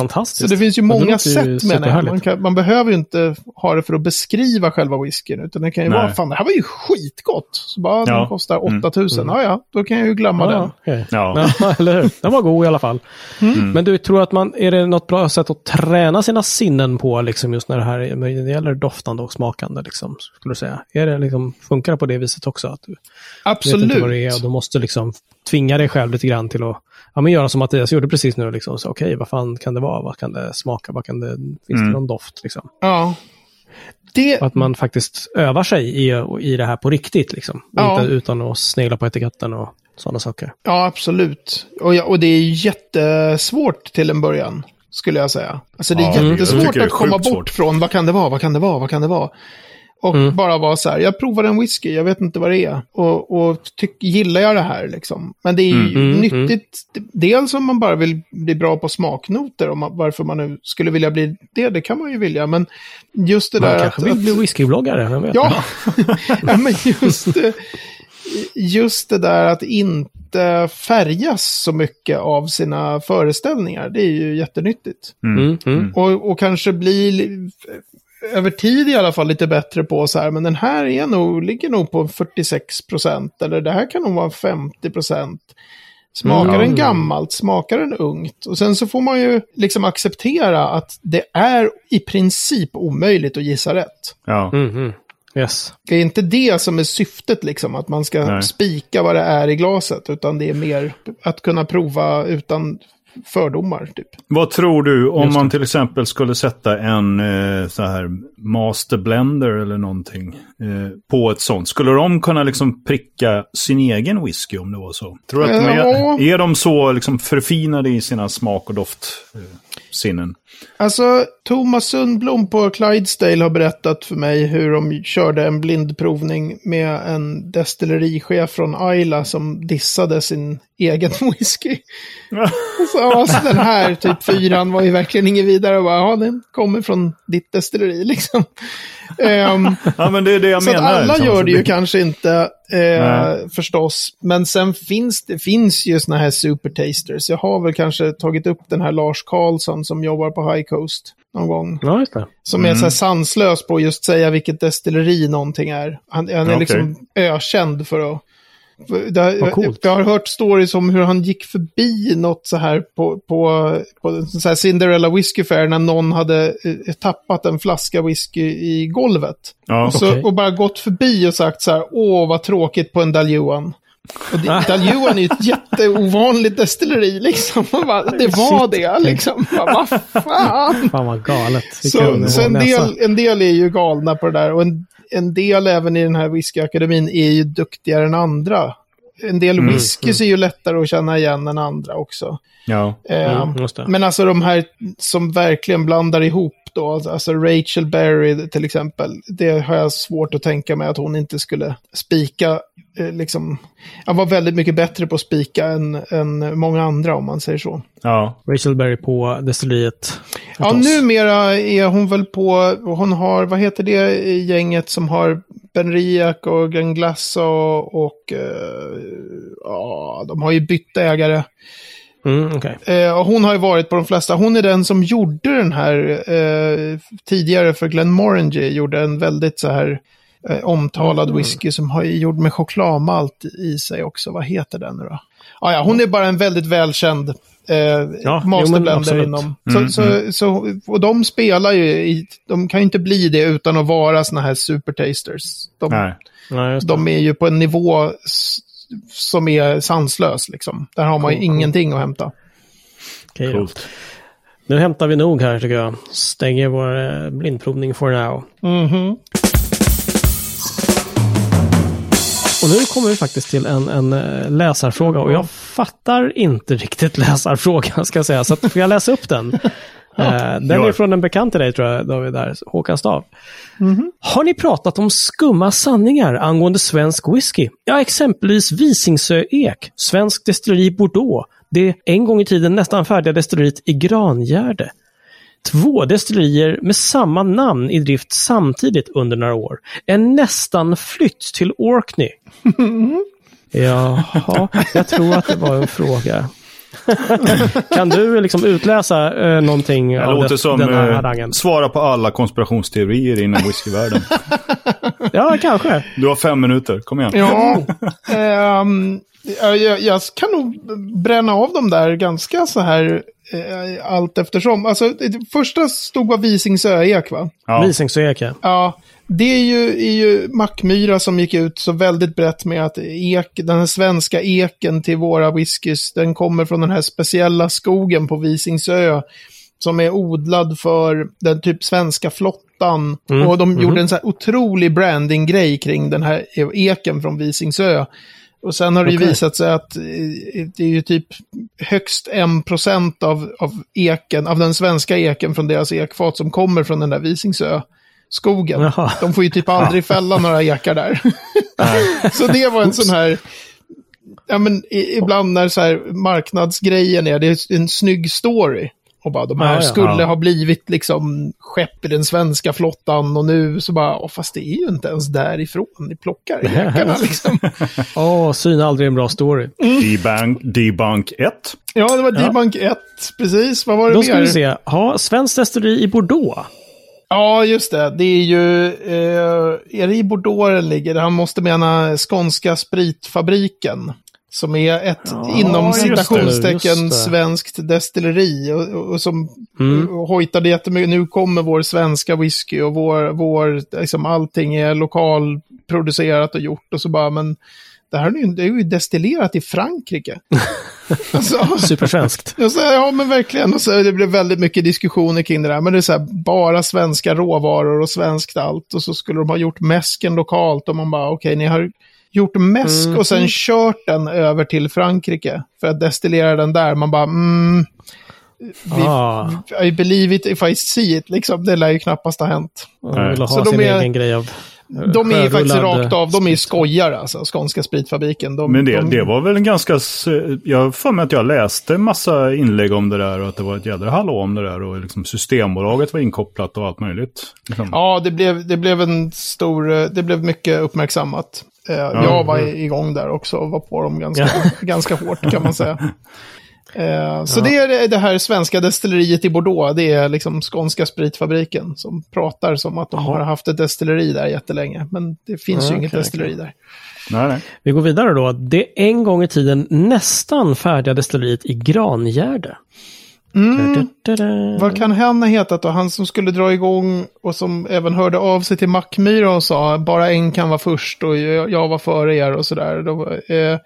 [SPEAKER 1] Fantastiskt.
[SPEAKER 3] Så det finns ju
[SPEAKER 1] det
[SPEAKER 3] många sätt jag.
[SPEAKER 1] superhärligt.
[SPEAKER 3] Man, kan, man behöver ju inte ha det för att beskriva själva whiskyn. Utan det kan ju
[SPEAKER 2] Nej.
[SPEAKER 3] vara, fan det här var ju skitgott. Så bara,
[SPEAKER 2] Ja.
[SPEAKER 3] den kostar
[SPEAKER 2] Mm.
[SPEAKER 3] 8000. Ja, ja, då kan jag ju glömma den.
[SPEAKER 1] Ja, okej.
[SPEAKER 2] Ja.
[SPEAKER 1] Ja, <laughs> eller hur? Den var god i alla fall.
[SPEAKER 3] Mm.
[SPEAKER 1] Men du, tror att man, är det något bra sätt att träna sina sinnen på, liksom just när det här är- när det gäller doftande och smakande, liksom, skulle du säga? Är det liksom, funkar det på det viset också? Att du vet inte vad det är och
[SPEAKER 3] Absolut.
[SPEAKER 1] du måste liksom tvinga dig själv lite grann till att ja, men göra som Mattias gjorde precis nu. Liksom. Så, Okej, vad fan kan det vara? Vad kan det smaka? Vad kan det, finns det
[SPEAKER 2] Mm.
[SPEAKER 1] någon doft? Liksom?
[SPEAKER 3] Ja. Det,
[SPEAKER 1] Att man faktiskt övar sig i, i det här på riktigt. Liksom.
[SPEAKER 3] Ja.
[SPEAKER 1] Inte utan att snegla på etiketten och sådana saker.
[SPEAKER 3] ja, absolut. Och, ja, och det är jättesvårt till en början. Skulle jag säga. Alltså det är
[SPEAKER 2] Ja,
[SPEAKER 3] jättesvårt
[SPEAKER 2] det är
[SPEAKER 3] att komma bort
[SPEAKER 2] svårt.
[SPEAKER 3] från vad kan det vara, vad kan det vara, vad kan det vara. Och
[SPEAKER 1] Mm.
[SPEAKER 3] bara vara så här, jag provar en whisky, jag vet inte vad det är. Och, och tyck, gillar jag det här liksom? Men det är ju
[SPEAKER 1] Mm, mm,
[SPEAKER 3] nyttigt. Dels om man bara vill bli bra på smaknoter, om man, varför man nu skulle vilja bli det, det kan man ju vilja. Men just det
[SPEAKER 1] Man
[SPEAKER 3] där
[SPEAKER 1] kanske
[SPEAKER 3] att...
[SPEAKER 1] vill
[SPEAKER 3] att
[SPEAKER 1] bli whiskybloggare, vem vet?
[SPEAKER 3] Ja, <laughs> ja men just, det- just det där att inte färgas så mycket av sina föreställningar, det är ju jättenyttigt.
[SPEAKER 1] Mm, mm.
[SPEAKER 3] Och, och kanske bli li- över tid i alla fall lite bättre på så här, men den här är nog, ligger nog på 46 procent, eller det här kan nog vara 50 procent. Smakar
[SPEAKER 1] Mm.
[SPEAKER 3] den gammalt, smakar den ungt? Och sen så får man ju liksom acceptera att det är i princip omöjligt att gissa rätt.
[SPEAKER 2] Ja.
[SPEAKER 1] Mm, mm. Yes.
[SPEAKER 3] Det är inte det som är syftet, liksom, att man ska
[SPEAKER 2] Nej.
[SPEAKER 3] spika vad det är i glaset, utan det är mer att kunna prova utan fördomar, typ.
[SPEAKER 2] Vad tror du om man till exempel skulle sätta en eh, så här master blender eller någonting eh, på ett sånt? Skulle de kunna liksom pricka sin egen whisky om det var så? Tror du att de är, är de så liksom förfinade i sina smak och doftsinnen? Eh, sinnen?
[SPEAKER 3] Alltså, Thomas Sundblom på Clydesdale har berättat för mig hur de körde en blindprovning med en destillerichef från Isla som dissade sin egen <laughs> whisky. <laughs> Så alltså, den här typ fyran var ju verkligen inget vidare. Och bara, ja, den kommer från ditt destilleri liksom. Ehm,
[SPEAKER 2] ja, men det är det jag
[SPEAKER 3] så
[SPEAKER 2] menar.
[SPEAKER 3] alla
[SPEAKER 2] liksom.
[SPEAKER 3] gör
[SPEAKER 2] Så
[SPEAKER 3] det ju kanske inte eh, förstås. Men sen finns det finns ju såna här supertasters. Jag har väl kanske tagit upp den här Lars Karlsson som jobbar på High Coast någon gång.
[SPEAKER 1] Ja, just det.
[SPEAKER 3] Som är så här sanslös på att just säga vilket destilleri någonting är. Han, han är
[SPEAKER 2] Okej.
[SPEAKER 3] liksom ökänd för att...
[SPEAKER 1] Vad coolt.
[SPEAKER 3] jag har hört stories om hur han gick förbi något så här på, på, på en sån här Cinderella Whisky Fair när någon hade eh, tappat en flaska whisky i golvet.
[SPEAKER 2] Ja.
[SPEAKER 3] Och, så,
[SPEAKER 1] Okej.
[SPEAKER 3] och bara gått förbi och sagt så här, åh vad tråkigt på en Daljuan. Och Daljuan är ju ett <laughs> jätteovanligt destilleri liksom. Bara, det var det liksom. Vad fan.
[SPEAKER 1] Fan vad galet.
[SPEAKER 3] Så, så en, del, en del är ju galna på det där. Och en, en del även i den här whiskyakademin är ju duktigare än andra. En del
[SPEAKER 1] Mm,
[SPEAKER 3] whiskys är ju lättare att känna igen än andra också.
[SPEAKER 2] Ja.
[SPEAKER 3] Eh,
[SPEAKER 1] Mm,
[SPEAKER 3] men alltså de här som verkligen blandar ihop då, alltså Rachel Berry till exempel, det har jag svårt att tänka mig att hon inte skulle spika, eh, liksom, jag var väldigt mycket bättre på att spika än, än många andra om man säger så.
[SPEAKER 2] Ja.
[SPEAKER 1] Rachel Berry på destilleriet.
[SPEAKER 3] Ja, numera är hon väl på, hon har, vad heter det gänget som har Ben Riak och Glenn Glass och, och eh, ja, de har ju bytt ägare.
[SPEAKER 1] Mm, okej.
[SPEAKER 3] Eh, och hon har ju varit på de flesta. Hon är den som gjorde den här eh, tidigare för Glenn Morangy. Gjorde en väldigt så här eh, omtalad
[SPEAKER 1] Mm.
[SPEAKER 3] whisky som har gjord med chokladmalt i sig också. Vad heter den nu då? Ah, ja, hon är bara en väldigt välkänd eh,
[SPEAKER 1] men
[SPEAKER 3] masterblender inom.
[SPEAKER 2] Mm,
[SPEAKER 3] så, så, så, och de spelar ju, i, de kan ju inte bli det utan att vara såna här supertasters. De,
[SPEAKER 2] Nej.
[SPEAKER 1] Ja, det.
[SPEAKER 3] de är ju på en nivå som är sanslös liksom. Där har man ju
[SPEAKER 1] Cool, cool.
[SPEAKER 3] ingenting att hämta.
[SPEAKER 1] Då.
[SPEAKER 2] Coolt.
[SPEAKER 1] Nu hämtar vi nog här tycker jag. Stänger vår eh, blindprovning for now.
[SPEAKER 3] Mhm.
[SPEAKER 1] Och nu kommer vi faktiskt till en, en eh, läsarfråga och jag fattar inte riktigt <laughs> läsarfrågan ska jag säga. Så att, får jag läsa upp den? <laughs> Eh, den är från en bekant till dig tror jag, David, där, Håkan Stav.
[SPEAKER 3] Mhm.
[SPEAKER 1] Har ni pratat om skumma sanningar angående svensk whisky? Ja, exempelvis Visingsö Ek, svensk destilleri Bordeaux, det en gång i tiden nästan färdiga destilleriet i Grangärde. Två destillerier med samma namn i drift samtidigt under några år. En nästan flytt till Orkney. <laughs> Jaha, jag tror att det var en fråga. <laughs> Kan du liksom utläsa eh, någonting
[SPEAKER 2] Det
[SPEAKER 1] av
[SPEAKER 2] låter
[SPEAKER 1] det,
[SPEAKER 2] som
[SPEAKER 1] den här
[SPEAKER 2] eh,
[SPEAKER 1] harangen?
[SPEAKER 2] svara på alla konspirationsteorier inom whiskyvärlden. <laughs>
[SPEAKER 1] Ja, kanske.
[SPEAKER 2] Du har fem minuter, kom igen.
[SPEAKER 3] Ja, jag, jag- jag kan nog bränna av dem där ganska så här eh, allt eftersom. Alltså, det första stod var Visingsö-ek va?
[SPEAKER 2] Ja.
[SPEAKER 1] Visingsöek, ja.
[SPEAKER 3] Ja, det är ju, är ju Mackmyra som gick ut så väldigt brett med att ek, den här svenska eken till våra whiskys, den kommer från den här speciella skogen på Visingsö som är odlad för den typ svenska flottan.
[SPEAKER 1] Mm,
[SPEAKER 3] Och de
[SPEAKER 1] mhm.
[SPEAKER 3] gjorde en så här otrolig branding-grej kring den här eken från Visingsö. Och sen har det ju visat sig att det är ju typ högst 1% av, av eken, av den svenska eken från deras ekfat som kommer från den där Visingsö skogen.
[SPEAKER 1] Jaha.
[SPEAKER 3] De får ju typ aldrig <laughs> fälla några ekar där. <laughs> så det var en sån här, ja men i, ibland när så här marknadsgrejen är, det är en snygg story. Och bara de här
[SPEAKER 1] Ja, ja.
[SPEAKER 3] skulle
[SPEAKER 2] Ja.
[SPEAKER 3] ha blivit liksom skepp i den svenska flottan och nu så bara, åh, fast det är ju inte ens därifrån ni plockar <laughs> ekarna liksom.
[SPEAKER 1] Åh, syna aldrig en bra story.
[SPEAKER 2] Debunk, debunk 1.
[SPEAKER 3] Ja, det var
[SPEAKER 1] Ja.
[SPEAKER 3] Debunk 1, precis. Vad var det
[SPEAKER 1] Då
[SPEAKER 3] mer?
[SPEAKER 1] ska vi se. Ha, svenskt destilleri i Bordeaux.
[SPEAKER 3] Ja, just det. Det är ju, eh, är det i Bordeaux den ligger? Han måste mena Skånska spritfabriken. Som är ett
[SPEAKER 1] Ja,
[SPEAKER 3] inom citationstecken svenskt destilleri. Och, och, och som
[SPEAKER 1] Mm.
[SPEAKER 3] hojtade jättemycket. Nu kommer vår svenska whisky och vår, vår liksom allting är lokalproducerat och gjort. Och så bara, men det här är ju, det är ju destillerat i Frankrike. <laughs> alltså,
[SPEAKER 1] Supersvenskt.
[SPEAKER 3] säger, ja men verkligen. Och så, det blev väldigt mycket diskussioner kring det där. Men det är så här, bara svenska råvaror och svenskt allt. Och så skulle de ha gjort mäsken lokalt. Och man bara, okej, ni har gjort mäsk och sen kört den över till Frankrike. För att destillera den där. Man bara, mm, vi,
[SPEAKER 1] Ah.
[SPEAKER 3] I believe it if I see it, liksom. Det lär ju knappast ha hänt.
[SPEAKER 1] De vill ha
[SPEAKER 3] Så de
[SPEAKER 1] sin
[SPEAKER 3] är-
[SPEAKER 1] egen grej av
[SPEAKER 3] De är faktiskt rakt av, de är skojare alltså, Skånska spritfabriken. De,
[SPEAKER 2] Men det,
[SPEAKER 3] de,
[SPEAKER 2] det var väl en ganska... Jag för mig att jag läste massa inlägg om det där och att det var ett jädra hallå om det där och liksom Systembolaget var inkopplat och allt möjligt. Liksom.
[SPEAKER 3] Ja, det blev, det blev en stor, eh, det blev mycket uppmärksammat. Eh, Jag var i- igång där också och var på dem ganska, <laughs> ganska hårt kan man säga. <laughs> Eh, Så det är det- här svenska destilleriet i Bordeaux, det är liksom Skånska spritfabriken som pratar som att de har haft ett destilleri där jättelänge. Men det finns ju inget destilleri där.
[SPEAKER 2] Nej, nej.
[SPEAKER 1] Vi går vidare då. Det en gång i tiden nästan färdiga destilleriet i Grangärde.
[SPEAKER 3] Mm.
[SPEAKER 1] Da-da-da-da.
[SPEAKER 3] Vad kan han ha hetat då? Han som skulle dra igång och som även hörde av sig till Mackmyra och sa bara en kan vara först och jag, var före er och sådär. Eh,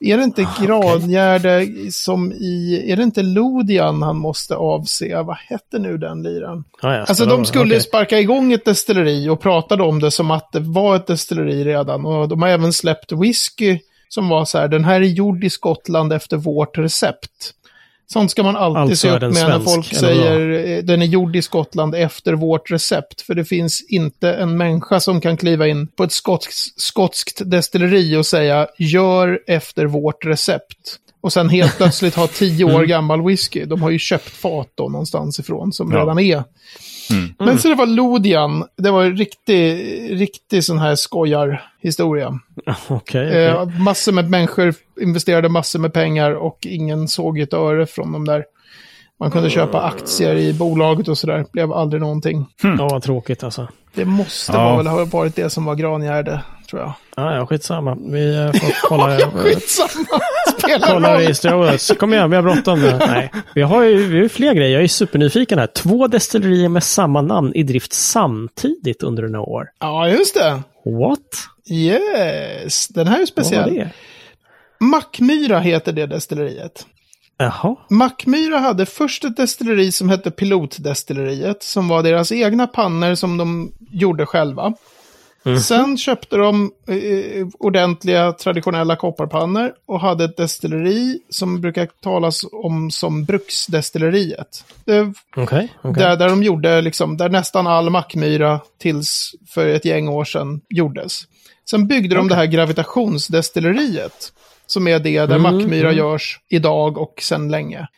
[SPEAKER 3] är det inte Grangärde som i, är det inte Lodian han måste avse? Vad hette nu den liran?
[SPEAKER 1] Ja, ja,
[SPEAKER 3] Alltså de skulle
[SPEAKER 1] okej.
[SPEAKER 3] sparka igång ett destilleri och pratade om det som att det var ett destilleri redan. Och de har även släppt whisky som var så här, den här är gjord i Skottland efter vårt recept. Sånt ska man alltid
[SPEAKER 1] Alltså
[SPEAKER 3] se upp med när
[SPEAKER 1] svensk,
[SPEAKER 3] folk
[SPEAKER 1] eller
[SPEAKER 3] säger eh, den är gjord i Skottland efter vårt recept. För det finns inte en människa som kan kliva in på ett skotskt, skotskt destilleri och säga gör efter vårt recept. Och sen helt <laughs> plötsligt ha tio år gammal whisky. De har ju köpt fat då någonstans ifrån som
[SPEAKER 2] Ja.
[SPEAKER 3] redan är. Men så det var Lodian. Det var en riktig, riktig sån här skojarhistoria.
[SPEAKER 1] Okej, <laughs> okej.
[SPEAKER 3] Eh, massor med människor investerade massor med pengar och ingen såg ett öre från dem där. Man kunde köpa aktier i bolaget och sådär. Blev aldrig någonting.
[SPEAKER 1] Ja, vad tråkigt alltså.
[SPEAKER 3] Det måste
[SPEAKER 2] Ja.
[SPEAKER 3] vara väl ha varit det som var Grangärde, tror jag.
[SPEAKER 1] Ja, ja, skitsamma. Vi eh, får <laughs> kolla.
[SPEAKER 3] Skitsamma! Spelar
[SPEAKER 1] kolla
[SPEAKER 3] roll.
[SPEAKER 1] registret. Kom igen, vi har bråttom nu. <laughs> Nej, vi har ju vi har fler grejer. Jag är supernyfiken här. Två destillerier med samma namn i drift samtidigt under några år.
[SPEAKER 3] Ja, just det.
[SPEAKER 1] What?
[SPEAKER 3] Yes, den här är speciell.
[SPEAKER 1] det?
[SPEAKER 3] Mackmyra heter det destilleriet.
[SPEAKER 1] Jaha.
[SPEAKER 3] Mackmyra hade först ett destilleri som hette Pilotdestilleriet, som var deras egna pannor som de gjorde själva. Sen köpte de eh, ordentliga traditionella kopparpannor och hade ett destilleri som brukar talas om som Bruksdestilleriet. Det,
[SPEAKER 1] Okej. okej.
[SPEAKER 3] där, där de gjorde, liksom, där nästan all Mackmyra tills för ett gäng år sedan gjordes. Sen byggde de det här gravitationsdestilleriet, som är det där
[SPEAKER 1] Mm,
[SPEAKER 3] Mackmyra görs idag och sedan länge.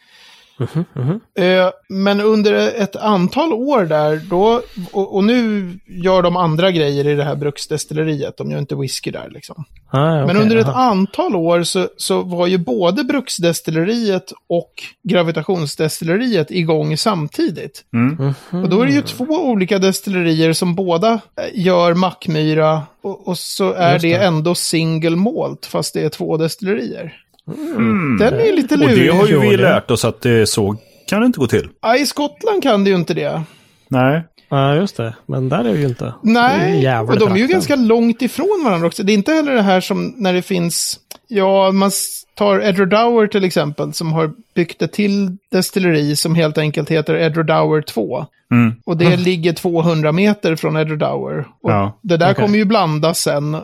[SPEAKER 3] Eh, Men under ett antal år där, då, och, och nu gör de andra grejer i det här bruksdestilleriet, de gör inte whisky där liksom.
[SPEAKER 1] Ah,
[SPEAKER 3] Men
[SPEAKER 1] okej,
[SPEAKER 3] under ett
[SPEAKER 1] jaha.
[SPEAKER 3] antal år så, så var ju både bruksdestilleriet och gravitationsdestilleriet igång samtidigt.
[SPEAKER 2] Mm.
[SPEAKER 3] Och då är det ju två olika destillerier som båda eh, gör Mackmyra och, och så är det.
[SPEAKER 1] det.
[SPEAKER 3] ändå single malt fast det är två destillerier.
[SPEAKER 2] Mm.
[SPEAKER 3] Den är lite
[SPEAKER 2] Och det
[SPEAKER 3] lurig.
[SPEAKER 2] har ju vi lärt oss att det så kan det inte gå till.
[SPEAKER 3] Ja, I Skottland kan det ju inte det.
[SPEAKER 2] Nej.
[SPEAKER 1] Ja, just det. Men där är det ju inte.
[SPEAKER 3] Nej, och de är ju ganska långt ifrån varandra också. Det är inte heller det här som när det finns, ja, man tar Edward Dower till exempel, som har byggt ett till destilleri som helt enkelt heter Edward Dower 2.
[SPEAKER 2] Mm.
[SPEAKER 3] Och det ligger 200 meter från Edward Dower. Och
[SPEAKER 2] Ja,
[SPEAKER 3] det där
[SPEAKER 1] okej.
[SPEAKER 3] kommer ju blandas sen eh,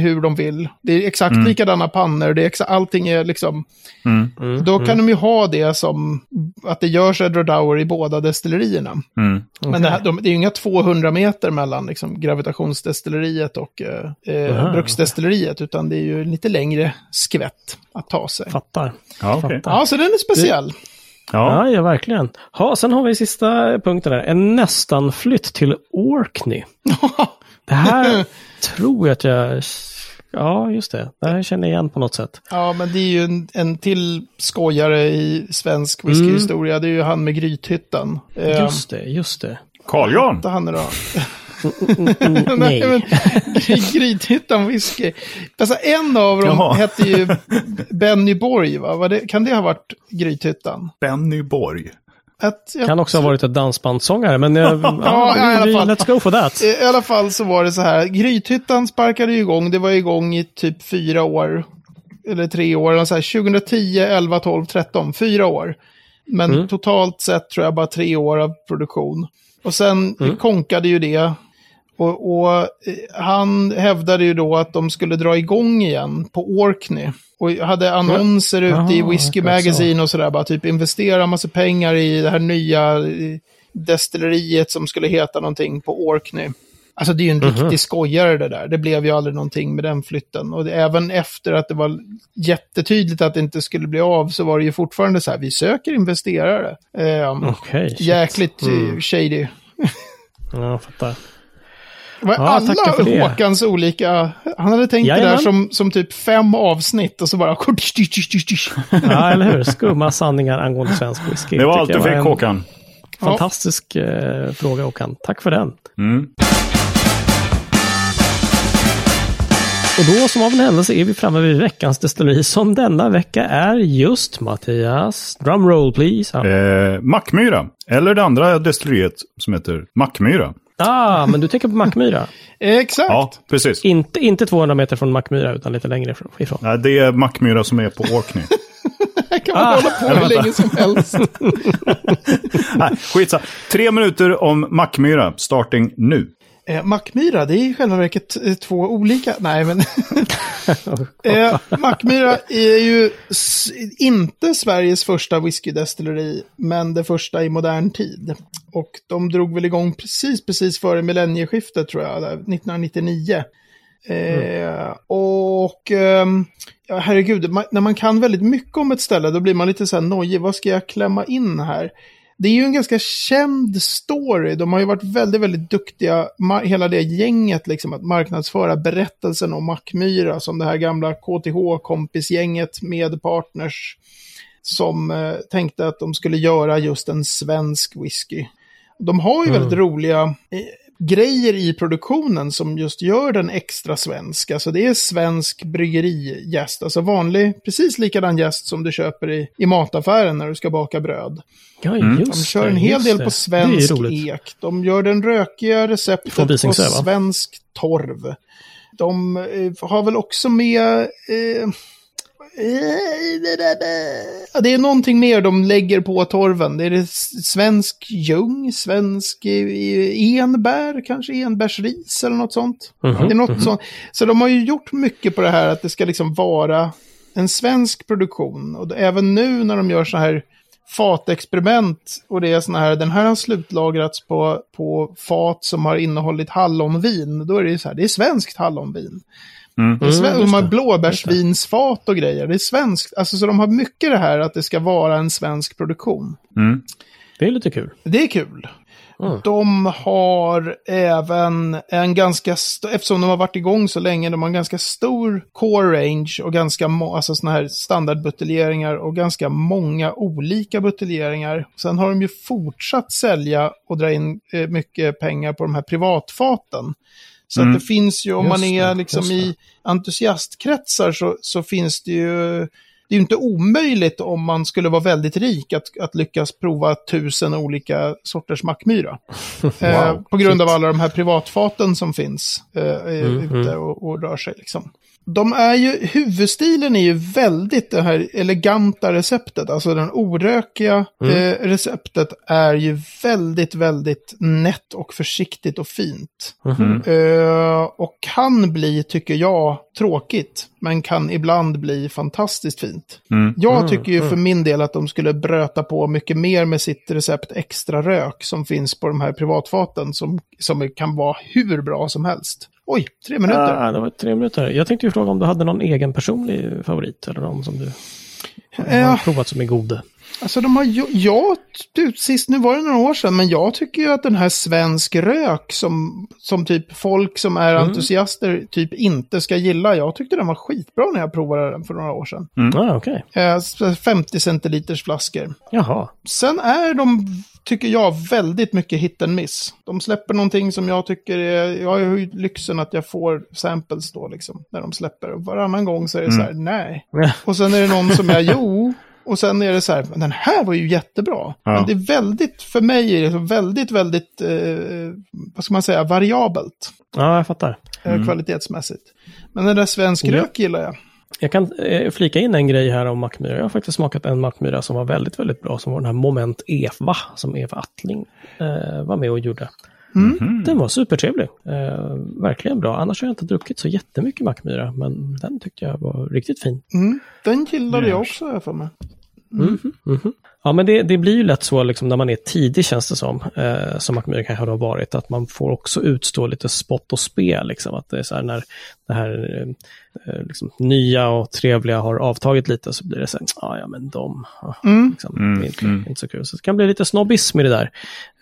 [SPEAKER 3] hur de vill. Det är exakt likadana pannor, det är exa- allting är liksom...
[SPEAKER 2] Mm.
[SPEAKER 1] Mm,
[SPEAKER 3] Då kan de ju ha det som att det görs Edward Dower i båda destillerierna.
[SPEAKER 2] Mm.
[SPEAKER 3] Men det, här, de, det är ju inga 200 meter mellan liksom, gravitationsdestilleriet och eh, eh, bruksdestilleriet, utan det är ju lite längre skvätt att ta sig.
[SPEAKER 1] Fattar.
[SPEAKER 2] Ja, okej.
[SPEAKER 1] Fattar.
[SPEAKER 3] Ja, så den är speciell.
[SPEAKER 2] Ja.
[SPEAKER 1] Ja, ja, verkligen. Ha, sen har vi sista punkten där. En nästan flytt till Orkney. <laughs> Det här tror jag att jag... Ja, just det. Det här känner jag igen på något sätt.
[SPEAKER 3] Ja, men det är ju en, en till skojare i svensk whiskyhistoria. Det är ju han med Grythyttan. Eh,
[SPEAKER 1] Just det, just det.
[SPEAKER 2] Carl Jan.
[SPEAKER 3] vad han är då?
[SPEAKER 1] Mm, nej.
[SPEAKER 3] men Gry- Grythyttan whisky. Alltså en av dem
[SPEAKER 2] Jaha.
[SPEAKER 3] hette ju Benny Borg, va? Var det, kan det ha varit Grythyttan?
[SPEAKER 2] Benny Borg.
[SPEAKER 3] Att, jag
[SPEAKER 1] Kan också ha varit ett dansbandssångare, men... eh, ja, <laughs>
[SPEAKER 3] Ja, i alla fall.
[SPEAKER 1] Let's go for that.
[SPEAKER 3] I alla fall så var det så här, Grythyttan sparkade ju igång, det var igång i typ fyra år. Eller tre år, så här, 2010, 11, 12, 13, fyra år. Men totalt sett tror jag bara tre år av produktion. Och sen konkade ju det. Och, och eh, han hävdade ju då att de skulle dra igång igen på Orkney. Och hade annonser ute i Whiskey. Magazine och sådär. Bara typ investera massa pengar i det här nya eh, destilleriet som skulle heta någonting på Orkney. Alltså det är ju en riktig skojare det där. Det blev ju aldrig någonting med den flytten. Och det, även efter att det var jättetydligt att det inte skulle bli av så var det ju fortfarande så här, vi söker investerare. Eh,
[SPEAKER 1] Okej. shit.
[SPEAKER 3] jäkligt eh, shady.
[SPEAKER 1] Ja, jag fattar.
[SPEAKER 3] Var
[SPEAKER 1] Ja,
[SPEAKER 3] alla
[SPEAKER 1] för det.
[SPEAKER 3] Håkans olika... Han hade tänkt det där
[SPEAKER 1] Jajamän.
[SPEAKER 3] som, som typ fem avsnitt och så bara... <laughs>
[SPEAKER 1] Ja, eller hur? Skumma sanningar angående svensk whisky.
[SPEAKER 2] Det var allt du fick Håkan.
[SPEAKER 1] Fantastisk eh, fråga Håkan. Tack för den.
[SPEAKER 2] Mm.
[SPEAKER 1] Och då som av en händelse är vi framme vid veckans destilleri som denna vecka är just Mattias. Drumroll please. Ja.
[SPEAKER 2] Eh, Mackmyra. Eller det andra destilleriet som heter Mackmyra.
[SPEAKER 1] Ah, <laughs> men du tänker på Mackmyra.
[SPEAKER 3] Exakt.
[SPEAKER 2] Ja, precis.
[SPEAKER 1] Inte, inte 200 meter från Mackmyra utan lite längre ifrån-.
[SPEAKER 2] Nej, det är Mackmyra som är på Orkney. <laughs>
[SPEAKER 3] Det kan man
[SPEAKER 1] Ah,
[SPEAKER 3] hålla på hur länge som helst. <laughs>
[SPEAKER 2] Nej, skitsa. Tre minuter om Mackmyra, starting nu.
[SPEAKER 3] Eh, Mackmyra, det är i själva verket eh, två olika. Nej, men... <laughs> eh, Mackmyra är ju inte Sveriges första whiskydestilleri, men det första i modern tid. Och de drog väl igång precis, precis före millennieskiftet tror jag, där, 1999. Eh, och ja, herregud, man, när man kan väldigt mycket om ett ställe då blir man lite så här nojig. Vad ska jag klämma in här? Det är ju en ganska känd story. De har ju varit väldigt, väldigt duktiga, hela det gänget, liksom, att marknadsföra berättelsen om Mackmyra som det här gamla KTH-kompisgänget med partners som eh, tänkte att de skulle göra just en svensk whisky. De har ju väldigt roliga eh, grejer i produktionen som just gör den extra svensk. Alltså det är svensk bryggerijäst, alltså vanlig, precis likadan jäst som du köper i, i mataffären när du ska baka bröd.
[SPEAKER 1] Ja,
[SPEAKER 2] Mm.
[SPEAKER 1] just
[SPEAKER 3] De kör
[SPEAKER 1] det,
[SPEAKER 3] en hel del
[SPEAKER 1] det.
[SPEAKER 3] på svensk ek. De gör den rökiga receptet på svensk torv. De eh, har väl också med... Eh, det är någonting mer de lägger på torven. Det är det svensk ljung, svensk eh, enbär, kanske enbärsris eller något sånt.
[SPEAKER 1] Mhm,
[SPEAKER 3] Det är något sånt. Så de har ju gjort mycket på det här att det ska liksom vara en svensk produktion. Och även nu när de gör så här fatexperiment och det är såna här, den här har slutlagrats på, på fat som har innehållit hallonvin. Då är det ju så här, det är svenskt hallonvin.
[SPEAKER 2] Mm.
[SPEAKER 3] Det är sve-
[SPEAKER 1] Mm,
[SPEAKER 3] de har
[SPEAKER 1] det.
[SPEAKER 3] blåbärsvinsfat och grejer. Det är svenskt. Alltså, så de har mycket det här att det ska vara en svensk produktion.
[SPEAKER 2] Mm.
[SPEAKER 1] Det är lite kul.
[SPEAKER 3] Det är kul.
[SPEAKER 1] Mm.
[SPEAKER 3] De har även en ganska, st- eftersom de har varit igång så länge, de har en ganska stor core range och ganska må- alltså såna här standardbuteljeringar och ganska många olika buteljeringar. Sen har de ju fortsatt sälja och dra in eh, mycket pengar på de här privatfaten. Så
[SPEAKER 2] Mm.
[SPEAKER 3] att det finns ju, om
[SPEAKER 1] Just
[SPEAKER 3] man är liksom i entusiastkretsar så, så finns det ju det är ju inte omöjligt om man skulle vara väldigt rik att, att lyckas prova tusen olika sorters mackmyra. <laughs> eh, på grund av
[SPEAKER 1] shit.
[SPEAKER 3] alla de här privatfaten som finns eh, eh,
[SPEAKER 1] Mm,
[SPEAKER 3] ute och, och rör sig. Liksom. De är ju, huvudstilen är ju väldigt det här eleganta receptet, alltså den orökiga eh, receptet är ju väldigt, väldigt nätt och försiktigt och fint.
[SPEAKER 1] Mhm.
[SPEAKER 3] Eh, och kan bli, tycker jag, tråkigt. Men kan ibland bli fantastiskt fint.
[SPEAKER 2] Mm.
[SPEAKER 3] Jag
[SPEAKER 1] Mm,
[SPEAKER 3] tycker ju
[SPEAKER 1] mm.
[SPEAKER 3] för min del att de skulle bröta på mycket mer med sitt recept extra rök som finns på de här privatfaten som, som kan vara hur bra som helst. Oj, tre minuter.
[SPEAKER 1] Ah, det var tre minuter. Jag tänkte ju fråga om du hade någon egen personlig favorit eller någon som du har provat som är god.
[SPEAKER 3] Alltså de har ju, ja, du, sist nu var det några år sedan, men jag tycker ju att den här svensk rök som, som typ folk som är
[SPEAKER 1] Mm.
[SPEAKER 3] entusiaster typ inte ska gilla, jag tyckte den var skitbra när jag provade den för några år sedan.
[SPEAKER 1] Ah, Okej,
[SPEAKER 3] Eh, 50 centiliters flaskor.
[SPEAKER 1] jaha.
[SPEAKER 3] Sen är de, tycker jag, väldigt mycket hit and miss. De släpper någonting som jag tycker är, jag har ju lyxen att jag får samples då liksom, när de släpper. Och varannan gång så är det så här, nej. <laughs> Och sen är det någon som är, jo. Och sen är det så här, den här var ju jättebra.
[SPEAKER 2] Ja.
[SPEAKER 3] Men det är väldigt, för mig är det så väldigt, väldigt, eh, vad ska man säga, variabelt.
[SPEAKER 1] Ja, jag fattar.
[SPEAKER 3] eh, Kvalitetsmässigt. Men den där svensk
[SPEAKER 1] Ja.
[SPEAKER 3] rök gillar jag.
[SPEAKER 1] Jag kan eh, flika in en grej här om mackmyra. Jag har faktiskt smakat en mackmyra som var väldigt, väldigt bra. Som var den här Moment Eva, som Eva Attling eh, var med och gjorde.
[SPEAKER 3] Mm.
[SPEAKER 1] Den var supertrevlig. Eh, verkligen bra. Annars har jag inte druckit så jättemycket mackmyra. Men den tyckte jag var riktigt fin.
[SPEAKER 3] Mm. Den gillade jag
[SPEAKER 2] Yes.
[SPEAKER 3] också, har jag för mig.
[SPEAKER 1] Mhm, mhm. Ja, men det, det blir ju lätt så liksom, när man är tidig känns det som, eh, som Mac kanske har varit, att man får också utstå lite spott och spe. Liksom, att det är så här när det här eh, liksom, nya och trevliga har avtagit lite så blir det så här, ah, ja men de, ah,
[SPEAKER 3] Mm.
[SPEAKER 1] liksom,
[SPEAKER 2] Mm,
[SPEAKER 1] det är inte,
[SPEAKER 2] mm.
[SPEAKER 1] inte så kul. Så det kan bli lite snobbism i det där.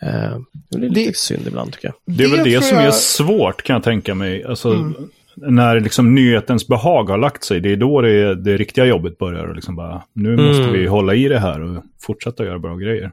[SPEAKER 1] Eh, det blir lite
[SPEAKER 3] Det-
[SPEAKER 1] synd ibland tycker jag.
[SPEAKER 2] Det är väl det
[SPEAKER 3] tror
[SPEAKER 2] som
[SPEAKER 3] jag-
[SPEAKER 2] är svårt kan jag tänka mig. Alltså,
[SPEAKER 3] Mm.
[SPEAKER 2] När liksom nyhetens behag har lagt sig, det är då det, det riktiga jobbet börjar. Och liksom bara, nu måste
[SPEAKER 1] Mm.
[SPEAKER 2] vi hålla i det här och fortsätta göra bra grejer.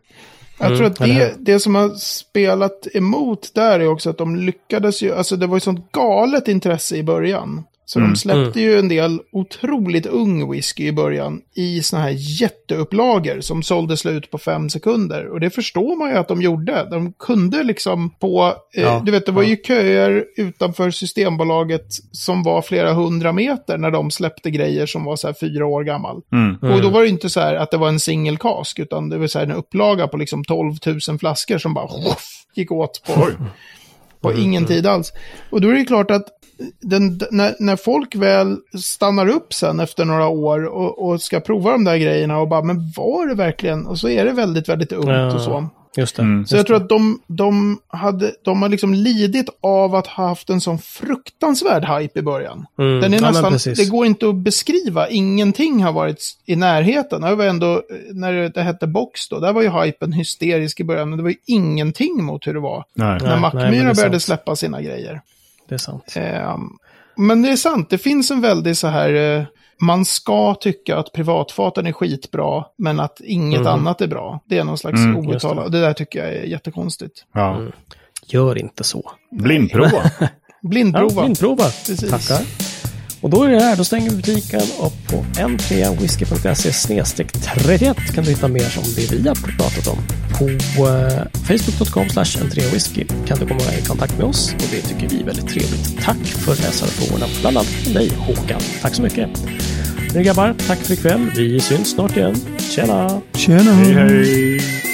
[SPEAKER 3] Jag tror
[SPEAKER 1] Mm,
[SPEAKER 3] att
[SPEAKER 1] eller
[SPEAKER 3] det, det som har spelat emot där är också att de lyckades ju, alltså det var ju sånt galet intresse i början. Så
[SPEAKER 2] Mm,
[SPEAKER 3] de släppte ju en del otroligt ung whisky i början i såna här jätteupplagor som sålde slut på fem sekunder. Och det förstår man ju att de gjorde. De kunde liksom på, eh,
[SPEAKER 1] Ja,
[SPEAKER 3] du vet det var
[SPEAKER 1] ja.
[SPEAKER 3] ju köer utanför Systembolaget som var flera hundra meter när de släppte grejer som var så här fyra år gammal.
[SPEAKER 2] Mm.
[SPEAKER 3] Och då var det inte så här att det var en single cask, utan det var så här en upplaga på liksom 12 000 flaskor som bara woof, <laughs> gick åt på, på ingen tid alls. Och då är det klart att den, när, när folk väl stannar upp sen efter några år och, och ska prova de där grejerna och bara, men var det verkligen? Och så är det väldigt, väldigt ungt
[SPEAKER 1] Ja.
[SPEAKER 3] och så.
[SPEAKER 1] Just det.
[SPEAKER 2] Mm.
[SPEAKER 3] Så jag tror att de, de, hade, de har liksom lidit av att ha haft en sån fruktansvärd hype i början.
[SPEAKER 1] Mm.
[SPEAKER 3] Den är
[SPEAKER 1] Ja,
[SPEAKER 3] nästan,
[SPEAKER 1] precis.
[SPEAKER 3] det går inte att beskriva. Ingenting har varit i närheten. Det var ändå, när det hette Box då, där var ju hypen hysterisk i början. Men det var ju ingenting mot hur det var.
[SPEAKER 2] Nej.
[SPEAKER 3] När
[SPEAKER 1] nej,
[SPEAKER 3] Mackmyra
[SPEAKER 1] det
[SPEAKER 3] började
[SPEAKER 1] sant.
[SPEAKER 3] släppa sina grejer.
[SPEAKER 1] Det är sant.
[SPEAKER 3] Ehm, men det är sant, det finns en väldigt så här, eh, man ska tycka att privatfaten är skitbra, men att inget
[SPEAKER 1] Mhm.
[SPEAKER 3] annat är bra. Det är någon slags
[SPEAKER 2] Mm,
[SPEAKER 3] outtalat, det. det där tycker jag är jättekonstigt.
[SPEAKER 2] Ja.
[SPEAKER 1] Mm. Gör inte så.
[SPEAKER 2] Blindprova. <laughs>
[SPEAKER 1] Ja,
[SPEAKER 3] Blindprova.
[SPEAKER 1] blindprova.
[SPEAKER 3] Precis.
[SPEAKER 1] Tackar. Och då är det här, då stänger vi butiken och på n3whisky.se 31 kan du hitta mer om det vi har pratat om. På eh, facebook.com n3whisky kan du komma i kontakt med oss och det tycker vi är väldigt trevligt. Tack för läsarfrågorna, bland annat från dig Håkan. Tack så mycket. Nu grabbar, tack för ikväll. Vi syns snart igen. Tjena!
[SPEAKER 3] Tjena!
[SPEAKER 2] hej, hej.